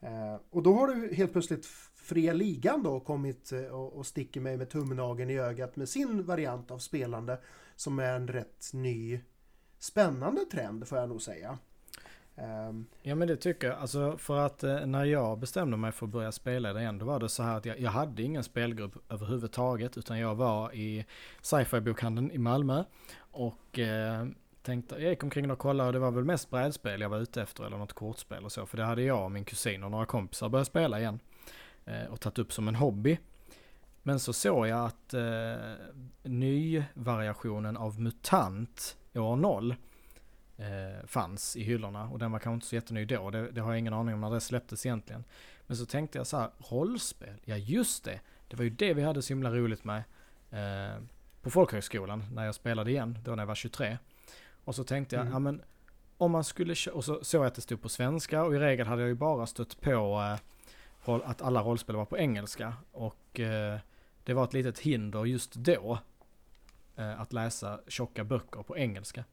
Eh, och då har du helt plötsligt Fria Ligan då kommit eh, och sticker mig med tumnageln i ögat med sin variant av spelande som är en rätt ny spännande trend får jag nog säga. Ehm, ja men det tycker jag. Alltså för att eh, när jag bestämde mig för att börja spela det igen, då var det så här att jag, jag hade ingen spelgrupp överhuvudtaget. Utan jag var i sci-fi bokhandeln i Malmö. Och eh, tänkte, jag gick omkring och kollade och det var väl mest brädspel jag var ute efter. Eller något kortspel och så. För det hade jag och min kusin och några kompisar börjat spela igen. Eh, och tagit upp som en hobby. Men så såg jag att eh, nyvariationen av MUTANT år 0 eh, fanns i hyllorna och den var kanske inte så jätteny då. Det, det har jag ingen aning om när det släpptes egentligen. Men så tänkte jag så här, rollspel, ja just det. Det var ju det vi hade så himla roligt med eh, på folkhögskolan när jag spelade igen, då när jag var 23. Och så tänkte jag, mm. ja men om man skulle och så såg jag att det stod på svenska och i regel hade jag ju bara stött på eh, att alla rollspel var på engelska. Och eh, det var ett litet hinder just då eh, att läsa tjocka böcker på engelska.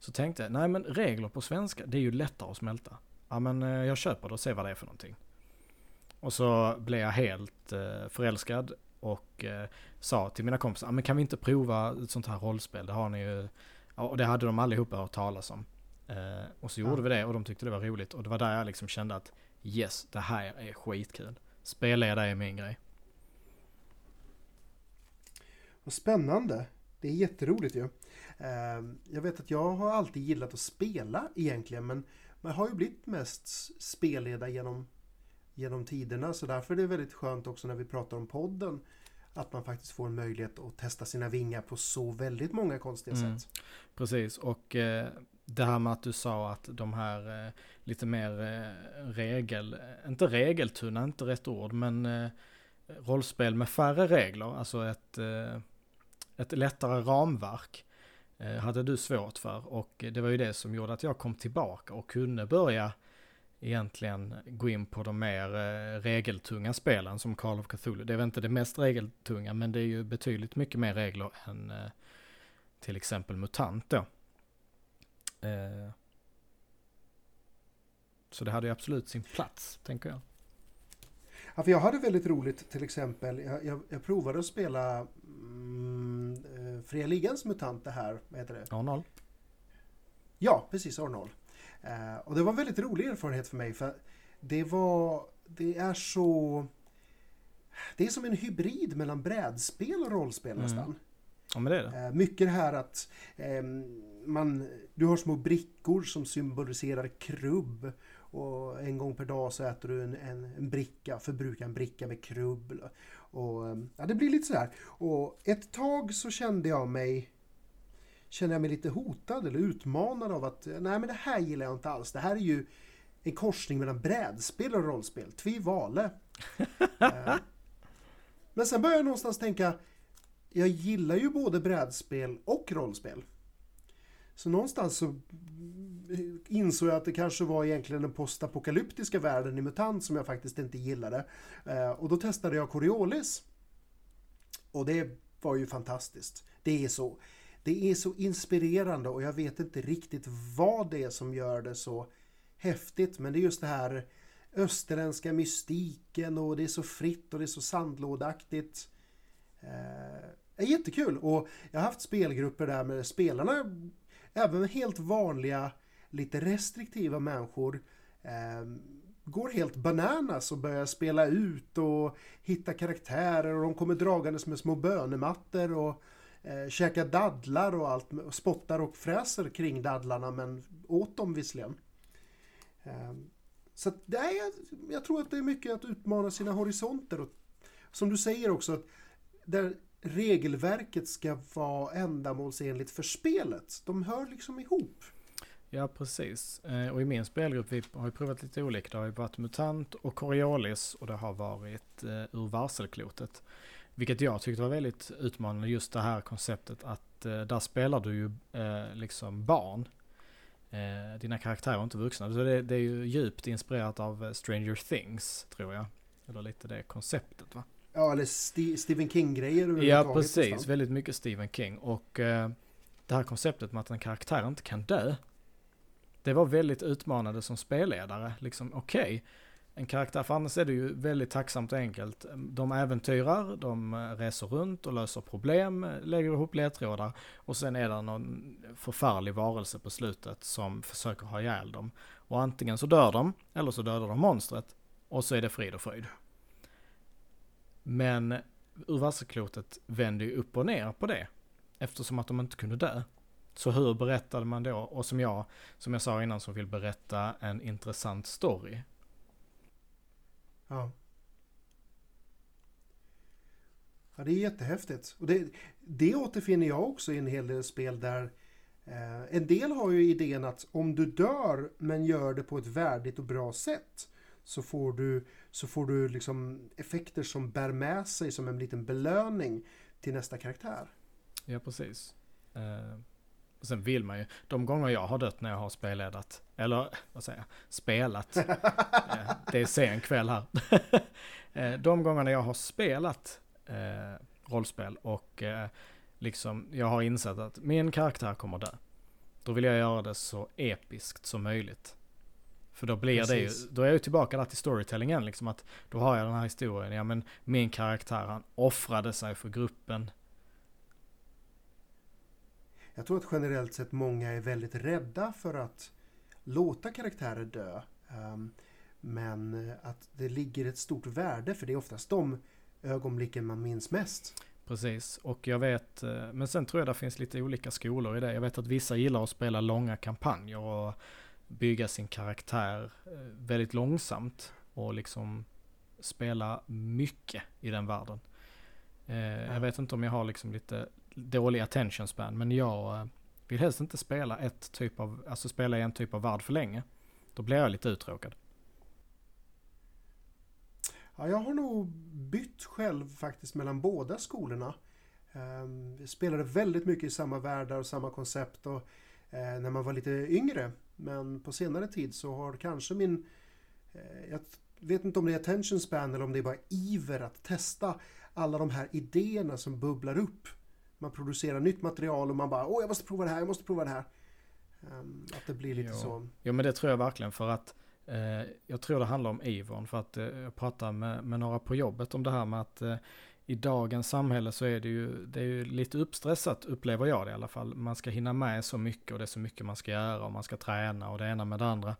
Så tänkte jag, nej men regler på svenska, det är ju lättare att smälta. Ja men eh, jag köper det och ser vad det är för någonting. Och så blev jag helt eh, förälskad och eh, sa till mina kompisar, ja men kan vi inte prova ett sånt här rollspel? Det har ni ju, och det hade de allihopa hört talas om. Och så gjorde ja. vi det och de tyckte det var roligt och det var där jag liksom kände att yes, det här är skitkul. Spelleda är min grej. Vad spännande. Det är jätteroligt ju. Ehm, jag vet att jag har alltid gillat att spela egentligen men man har ju blivit mest spelleda genom, genom tiderna så därför är det väldigt skönt också när vi pratar om podden att man faktiskt får en möjlighet att testa sina vingar på så väldigt många konstiga mm. sätt. Precis och eh, det här med att du sa att de här eh, lite mer eh, regel, inte regeltunna, inte rätt ord, men eh, rollspel med färre regler, alltså ett, eh, ett lättare ramverk Eh, hade du svårt för och det var ju det som gjorde att jag kom tillbaka och kunde börja egentligen gå in på de mer eh, regeltunga spelen som Call of Cthulhu. Det är väl inte det mest regeltunga men det är ju betydligt mycket mer regler än eh, till exempel MUTANT då. Så det hade ju absolut sin plats, tänker jag. Ja, för jag hade väldigt roligt till exempel. Jag, jag, jag provade att spela mm, eh, Fria Ligans MUTANT det här, vad heter det? Arnold. Ja, precis, Arnold. Eh, och det var en väldigt rolig erfarenhet för mig för det var, det är så, det är som en hybrid mellan brädspel och rollspel mm. nästan. Ja, men det är det. Eh, mycket här att eh, man, du har små brickor som symboliserar krubb och en gång per dag så äter du en, en, en bricka, förbrukar en bricka med krubb. Och, ja, det blir lite sådär. Och ett tag så kände jag mig kände jag mig lite hotad eller utmanad av att nej men det här gillar jag inte alls. Det här är ju en korsning mellan brädspel och rollspel. Tvi vale. (laughs) Eh, men sen började jag någonstans tänka jag gillar ju både brädspel och rollspel. Så någonstans så insåg jag att det kanske var egentligen den postapokalyptiska världen i MUTANT som jag faktiskt inte gillade. Eh, och då testade jag Coriolis. Och det var ju fantastiskt. Det är så, det är så inspirerande och jag vet inte riktigt vad det är som gör det så häftigt. Men det är just det här österländska mystiken och det är så fritt och det är så sandlådaktigt. Eh, är jättekul och jag har haft spelgrupper där med spelarna även helt vanliga, lite restriktiva människor eh, går helt bananas och börjar spela ut och hitta karaktärer och de kommer dragandes med små bönemattor och eh, käkar dadlar och allt, och spottar och fräser kring dadlarna men åt dem visserligen. Eh, så det är, jag tror att det är mycket att utmana sina horisonter och som du säger också att där regelverket ska vara ändamålsenligt för spelet. De hör liksom ihop. Ja, precis. Eh, och i min spelgrupp, vi har ju provat lite olika. Det har ju varit MUTANT och Coriolis och det har varit eh, ur varselklotet. vilket jag tyckte var väldigt utmanande, just det här konceptet att eh, där spelar du ju liksom barn. Dina karaktärer är inte vuxna. Så det, det, är ju djupt inspirerat av Stranger Things, tror jag. Eller lite det konceptet va? Ja, eller St Stephen King-grejer Ja, precis. Nästan. Väldigt mycket Stephen King. Och eh, det här konceptet med att en karaktär inte kan dö. Det var väldigt utmanande som spelledare. Liksom, okej. Okay, en karaktär, för annars är det ju väldigt tacksamt och enkelt. De äventyrar, de eh, reser runt och löser problem, lägger ihop ledtrådar och sen är det någon förfärlig varelse på slutet som försöker ha ihjäl dem. Och antingen så dör de, eller så dödar de monstret och så är det frid och fröjd. Men Urvalseklotet vände ju upp och ner på det. Eftersom att de inte kunde dö. Så hur berättade man då? Och som jag, som jag sa innan, som vill berätta en intressant story. Ja. Ja, det är jättehäftigt. Och det, det återfinner jag också i en hel del spel där eh, en del har ju idén att om du dör men gör det på ett värdigt och bra sätt så får du, så får du liksom effekter som bär med sig som en liten belöning till nästa karaktär. Ja, precis. Eh, och sen vill man ju, de gånger jag har dött när jag har spelledat, eller vad säger jag, spelat, (laughs) eh, det är sen kväll här. (laughs) eh, de gångerna jag har spelat rollspel och liksom jag har insett att min karaktär kommer dö. Då vill jag göra det så episkt som möjligt. För då blir Precis. det ju, då är jag ju tillbaka där till storytellingen liksom att då har jag den här historien, ja men min karaktär han offrade sig för gruppen. Jag tror att generellt sett många är väldigt rädda för att låta karaktärer dö. Um, men att det ligger ett stort värde för det är oftast de ögonblicken man minns mest. Precis, och jag vet, eh, men sen tror jag det finns lite olika skolor i det. Jag vet att vissa gillar att spela långa kampanjer och bygga sin karaktär eh, väldigt långsamt och liksom spela mycket i den världen. Eh, ja. Jag vet inte om jag har liksom lite dålig attention span men jag eh, vill helst inte spela ett typ av, alltså spela i en typ av värld för länge. Då blir jag lite uttråkad. Ja, jag har nog bytt själv faktiskt mellan båda skolorna. Jag spelade väldigt mycket i samma världar och samma koncept och, när man var lite yngre. Men på senare tid så har kanske min... Eh, jag vet inte om det är attention span eller om det är bara iver att testa alla de här idéerna som bubblar upp. Man producerar nytt material och man bara åh jag måste prova det här, jag måste prova det här. Um, att det blir lite jo. så. Jo men det tror jag verkligen för att eh, jag tror det handlar om ivern för att eh, jag pratade med, med några på jobbet om det här med att eh, i dagens samhälle så är det ju, det är ju lite uppstressat upplever jag det i alla fall. Man ska hinna med så mycket och det är så mycket man ska göra och man ska träna och det ena med det andra.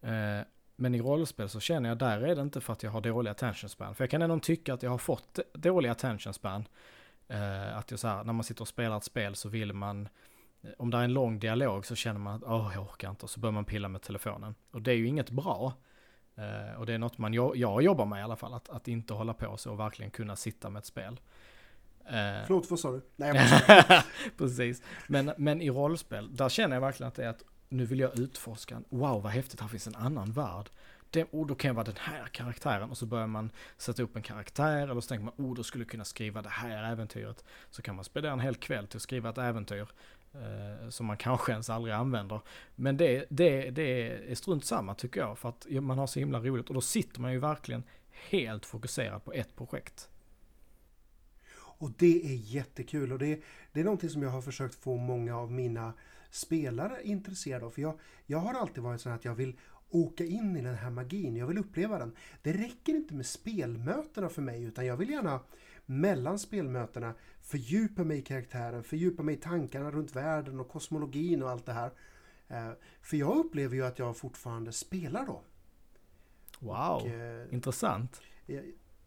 Eh, men i rollspel så känner jag där är det inte för att jag har dålig attention span. För jag kan ändå tycka att jag har fått dålig attention span. Eh, att jag så här, när man sitter och spelar ett spel så vill man, om det är en lång dialog så känner man att åh jag orkar inte och så börjar man pilla med telefonen. Och det är ju inget bra. Uh, och det är något man, jag, jag jobbar med i alla fall, att, att inte hålla på så och verkligen kunna sitta med ett spel. Uh, Förlåt, vad sa du? Nej, jag (laughs) Precis. Men, men i rollspel, där känner jag verkligen att det är att nu vill jag utforska, wow vad häftigt, här finns en annan värld. Det, oh, då kan jag vara den här karaktären och så börjar man sätta upp en karaktär eller så tänker man, oh då skulle jag kunna skriva det här äventyret. Så kan man spendera en hel kväll till att skriva ett äventyr eh, Eh, som man kanske ens aldrig använder. Men det, det, det är strunt samma tycker jag, för att man har så himla roligt och då sitter man ju verkligen helt fokuserad på ett projekt. Och det är jättekul och det, det är någonting som jag har försökt få många av mina spelare intresserade av. För jag, jag har alltid varit så att jag vill åka in i den här magin, jag vill uppleva den. Det räcker inte med spelmötena för mig utan jag vill gärna mellan spelmötena fördjupa mig i karaktären, fördjupa mig i tankarna runt världen och kosmologin och allt det här. Eh, för jag upplever ju att jag fortfarande spelar då. Wow, och, eh, intressant.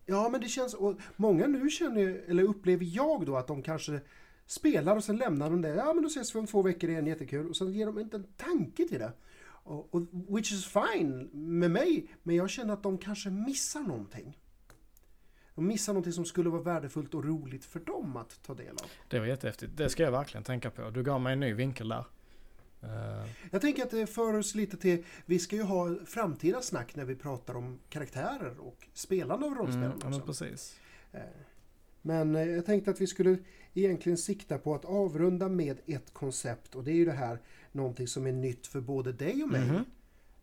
Ja, men det känns... Och många nu känner, eller upplever jag då att de kanske spelar och sen lämnar de det. Ja, men då ses vi om två veckor igen, jättekul. Och sen ger de inte en tanke till det. Och, och, which is fine med mig, men jag känner att de kanske missar någonting. De missar någonting som skulle vara värdefullt och roligt för dem att ta del av. Det var jättehäftigt. Det ska jag verkligen tänka på. Du gav mig en ny vinkel där. Uh... Jag tänker att det för oss lite till, vi ska ju ha framtida snack när vi pratar om karaktärer och spelande av rollspel. Mm, ja, precis. Uh, Men eh, jag tänkte att vi skulle egentligen sikta på att avrunda med ett koncept och det är ju det här någonting som är nytt för både dig och mig.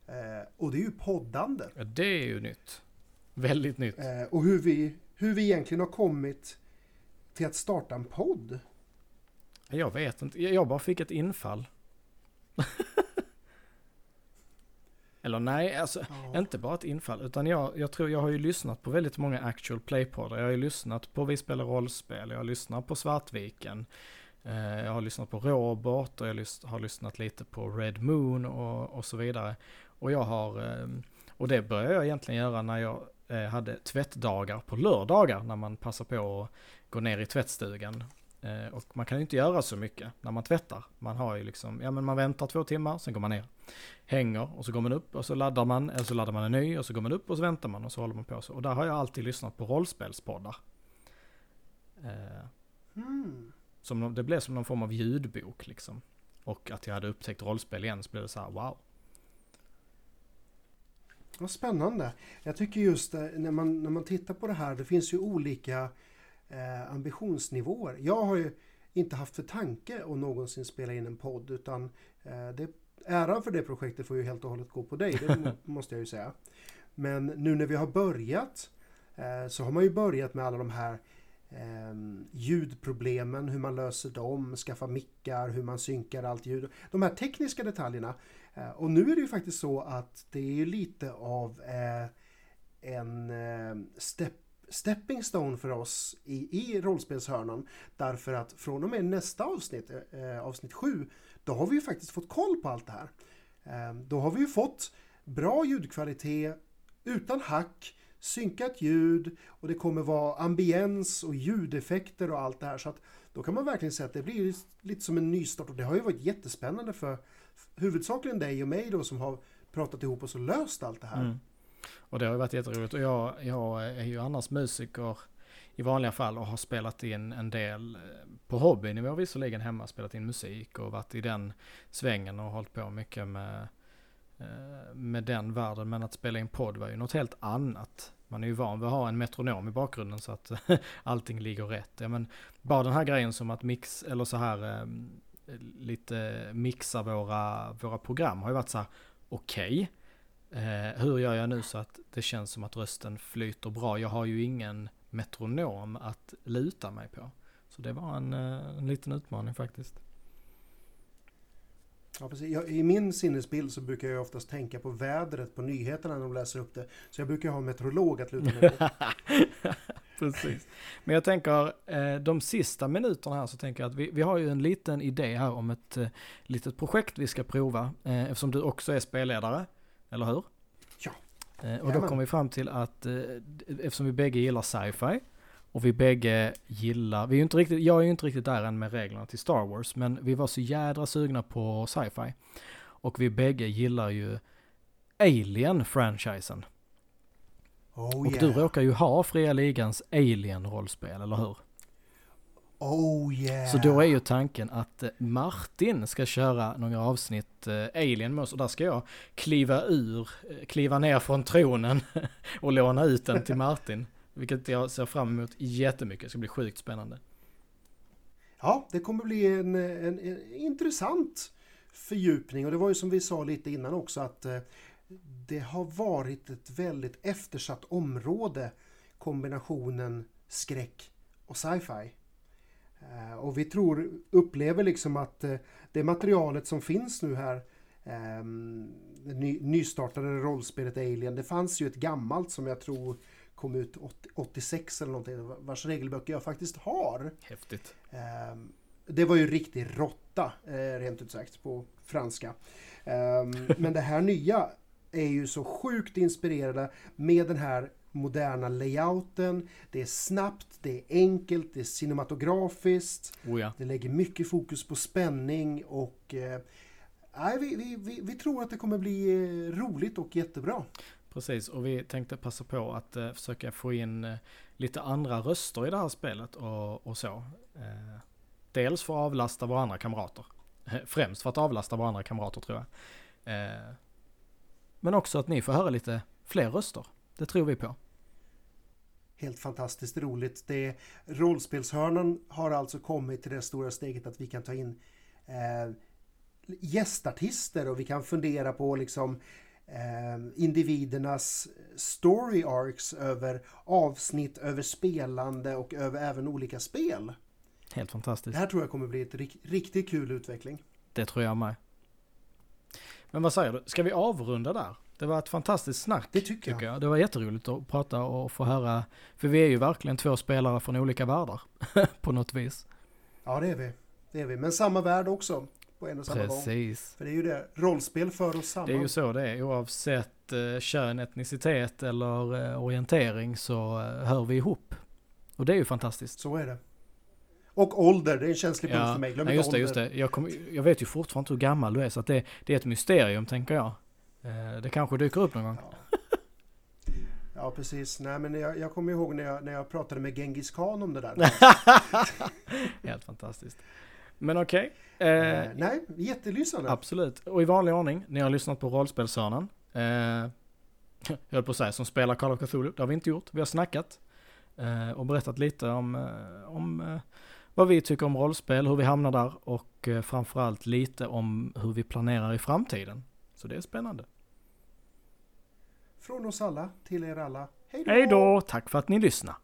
Eh, och det är ju poddande. Ja, det är ju nytt. Väldigt nytt. Eh, och hur vi, hur vi egentligen har kommit till att starta en podd. Jag vet inte, jag bara fick ett infall. (laughs) Eller nej, alltså Ja. inte bara ett infall, utan jag, jag tror jag har ju lyssnat på väldigt många actual play-poddar. Jag har ju lyssnat på Vi spelar rollspel, jag har lyssnat på Svartviken, eh, jag har lyssnat på Robot och jag lys- har lyssnat lite på Red Moon och, och så vidare. Och jag har, eh, och det började jag egentligen göra när jag hade tvättdagar på lördagar, när man passar på att gå ner i tvättstugan Eh, och man kan ju inte göra så mycket när man tvättar. Man har ju liksom, ja men man väntar två timmar, sen går man ner. Hänger och så går man upp och så laddar man, eller så laddar man en ny och så går man upp och så väntar man och så håller man på så. Och där har jag alltid lyssnat på rollspelspoddar. Eh, Hmm. som, det blev som någon form av ljudbok liksom. Och att jag hade upptäckt rollspel igen så blev det så här, wow. Vad spännande. Jag tycker just eh, när man, när man tittar på det här, det finns ju olika eh, ambitionsnivåer. Jag har ju inte haft för tanke att någonsin spela in en podd utan eh, det, äran för det projektet får ju helt och hållet gå på dig, det (laughs) må- måste jag ju säga. Men nu när vi har börjat eh, så har man ju börjat med alla de här eh, ljudproblemen, hur man löser dem, skaffa mickar, hur man synkar allt ljud. De här tekniska detaljerna. Eh, och nu är det ju faktiskt så att det är ju lite av eh, en eh, step, stepping stone för oss i, i rollspelshörnan. Därför att från och med nästa avsnitt, avsnitt 7, då har vi ju faktiskt fått koll på allt det här. Då har vi ju fått bra ljudkvalitet utan hack, synkat ljud och det kommer vara ambiens och ljudeffekter och allt det här. Så att då kan man verkligen säga att det blir lite som en nystart och det har ju varit jättespännande för huvudsakligen dig och mig då som har pratat ihop oss och löst allt det här. Mm. Och det har ju varit jätteroligt. Och jag, jag är ju annars musiker i vanliga fall och har spelat in en del eh, på hobbynivå visserligen hemma, spelat in musik och varit i den svängen och hållit på mycket med, eh, med den världen. Men att spela in podd var ju något helt annat. Man är ju van vid att ha en metronom i bakgrunden så att (laughs) allting ligger rätt. Ja, men bara den här grejen som att mix, eller så här ehm, lite mixa våra, våra program har ju varit så här okej. Eh, hur gör jag nu så att det känns som att rösten flyter bra? Jag har ju ingen metronom att luta mig på. Så det var en, eh, en liten utmaning faktiskt. Ja, precis. Jag, I min sinnesbild så brukar jag oftast tänka på vädret på nyheterna när de läser upp det. Så jag brukar ha en meteorolog att luta mig på. (laughs) Precis. Men jag tänker, eh, de sista minuterna här så tänker jag att vi, vi har ju en liten idé här om ett eh, litet projekt vi ska prova. Eh, eftersom du också är spelledare, eller hur? Ja. Och då kom vi fram till att eftersom vi bägge gillar sci-fi och vi bägge gillar, vi är inte riktigt, jag är ju inte riktigt där än med reglerna till Star Wars, men vi var så jädra sugna på sci-fi. Och vi bägge gillar ju Alien-franchisen. Oh Och yeah. du råkar ju ha Fria Ligans Alien-rollspel, eller hur? Oh yeah. Så då är ju tanken att eh, Martin ska köra några avsnitt eh, Alien med oss och där ska jag kliva ur, eh, kliva ner från tronen (laughs) och låna ut den till Martin. Vilket jag ser fram emot jättemycket, det ska bli sjukt spännande. Ja, det kommer bli en, en, en intressant fördjupning och det var ju som vi sa lite innan också att eh, det har varit ett väldigt eftersatt område kombinationen skräck och sci-fi. Eh, och vi tror, upplever liksom att eh, det materialet som finns nu här ehm, det ny, nystartade rollspelet Alien, det fanns ju ett gammalt som jag tror kom ut 80, 86 eller någonting vars regelböcker jag faktiskt har. Häftigt. Ehm, Det var ju riktig råtta, eh, rent ut sagt, på franska. Ehm, (laughs) Men det här nya är ju så sjukt inspirerade med den här moderna layouten. Det är snabbt, det är enkelt, det är cinematografiskt. Oh ja. Det lägger mycket fokus på spänning och eh, vi, vi, vi, vi tror att det kommer bli eh, roligt och jättebra. Precis, och vi tänkte passa på att eh, försöka få in eh, lite andra röster i det här spelet och, och så. Eh, dels för att avlasta våra andra kamrater. (laughs) Främst för att avlasta våra andra kamrater tror jag. Eh, men också att ni får höra lite fler röster. Det tror vi på. helt fantastiskt roligt. Det, rollspelshörnan har alltså kommit till det stora steget att vi kan ta in eh, gästartister och vi kan fundera på liksom eh, individernas story arcs över avsnitt, över spelande och över även olika spel. Helt fantastiskt. Det här tror jag kommer bli ett riktigt kul utveckling. Det tror jag med. Men vad säger du, ska vi avrunda där? Det var ett fantastiskt snack. Det tycker jag. Tycker jag. Det var jätteroligt att prata och få höra. För vi är ju verkligen två spelare från olika världar. (laughs) på något vis. Ja det är vi. Det är vi. Men samma värld också. På en och samma Precis. gång. För det är ju det. Rollspel för oss samman. Det är ju så det är. Oavsett eh, kön, etnicitet eller eh, orientering så eh, hör vi ihop. Och det är ju fantastiskt. Så är det. Och ålder, det är en känslig punkt ja. för mig. Glöm ja, just det, just det. Jag, kom, jag vet ju fortfarande inte hur gammal du är så det, det är ett mysterium tänker jag. Eh, det kanske dyker upp någon gång. Ja. Ja precis, nej men jag, jag kommer ihåg när jag, när jag pratade med Genghis Khan om det där. (laughs) Helt fantastiskt. Men okej. Okay. Eh, nej, jättelysande. Absolut. Och i vanlig ordning, ni har lyssnat på Rollspelshörnan. Eh, (laughs) jag höll på att säga som spelar Call of Cthulhu. Det har vi inte gjort. Vi har snackat. Eh, och berättat lite om, eh, om eh, vad vi tycker om rollspel, hur vi hamnar där och eh, framförallt lite om hur vi planerar i framtiden. Så det är spännande. Från oss alla till er alla. Hej då! Tack för att ni lyssnade.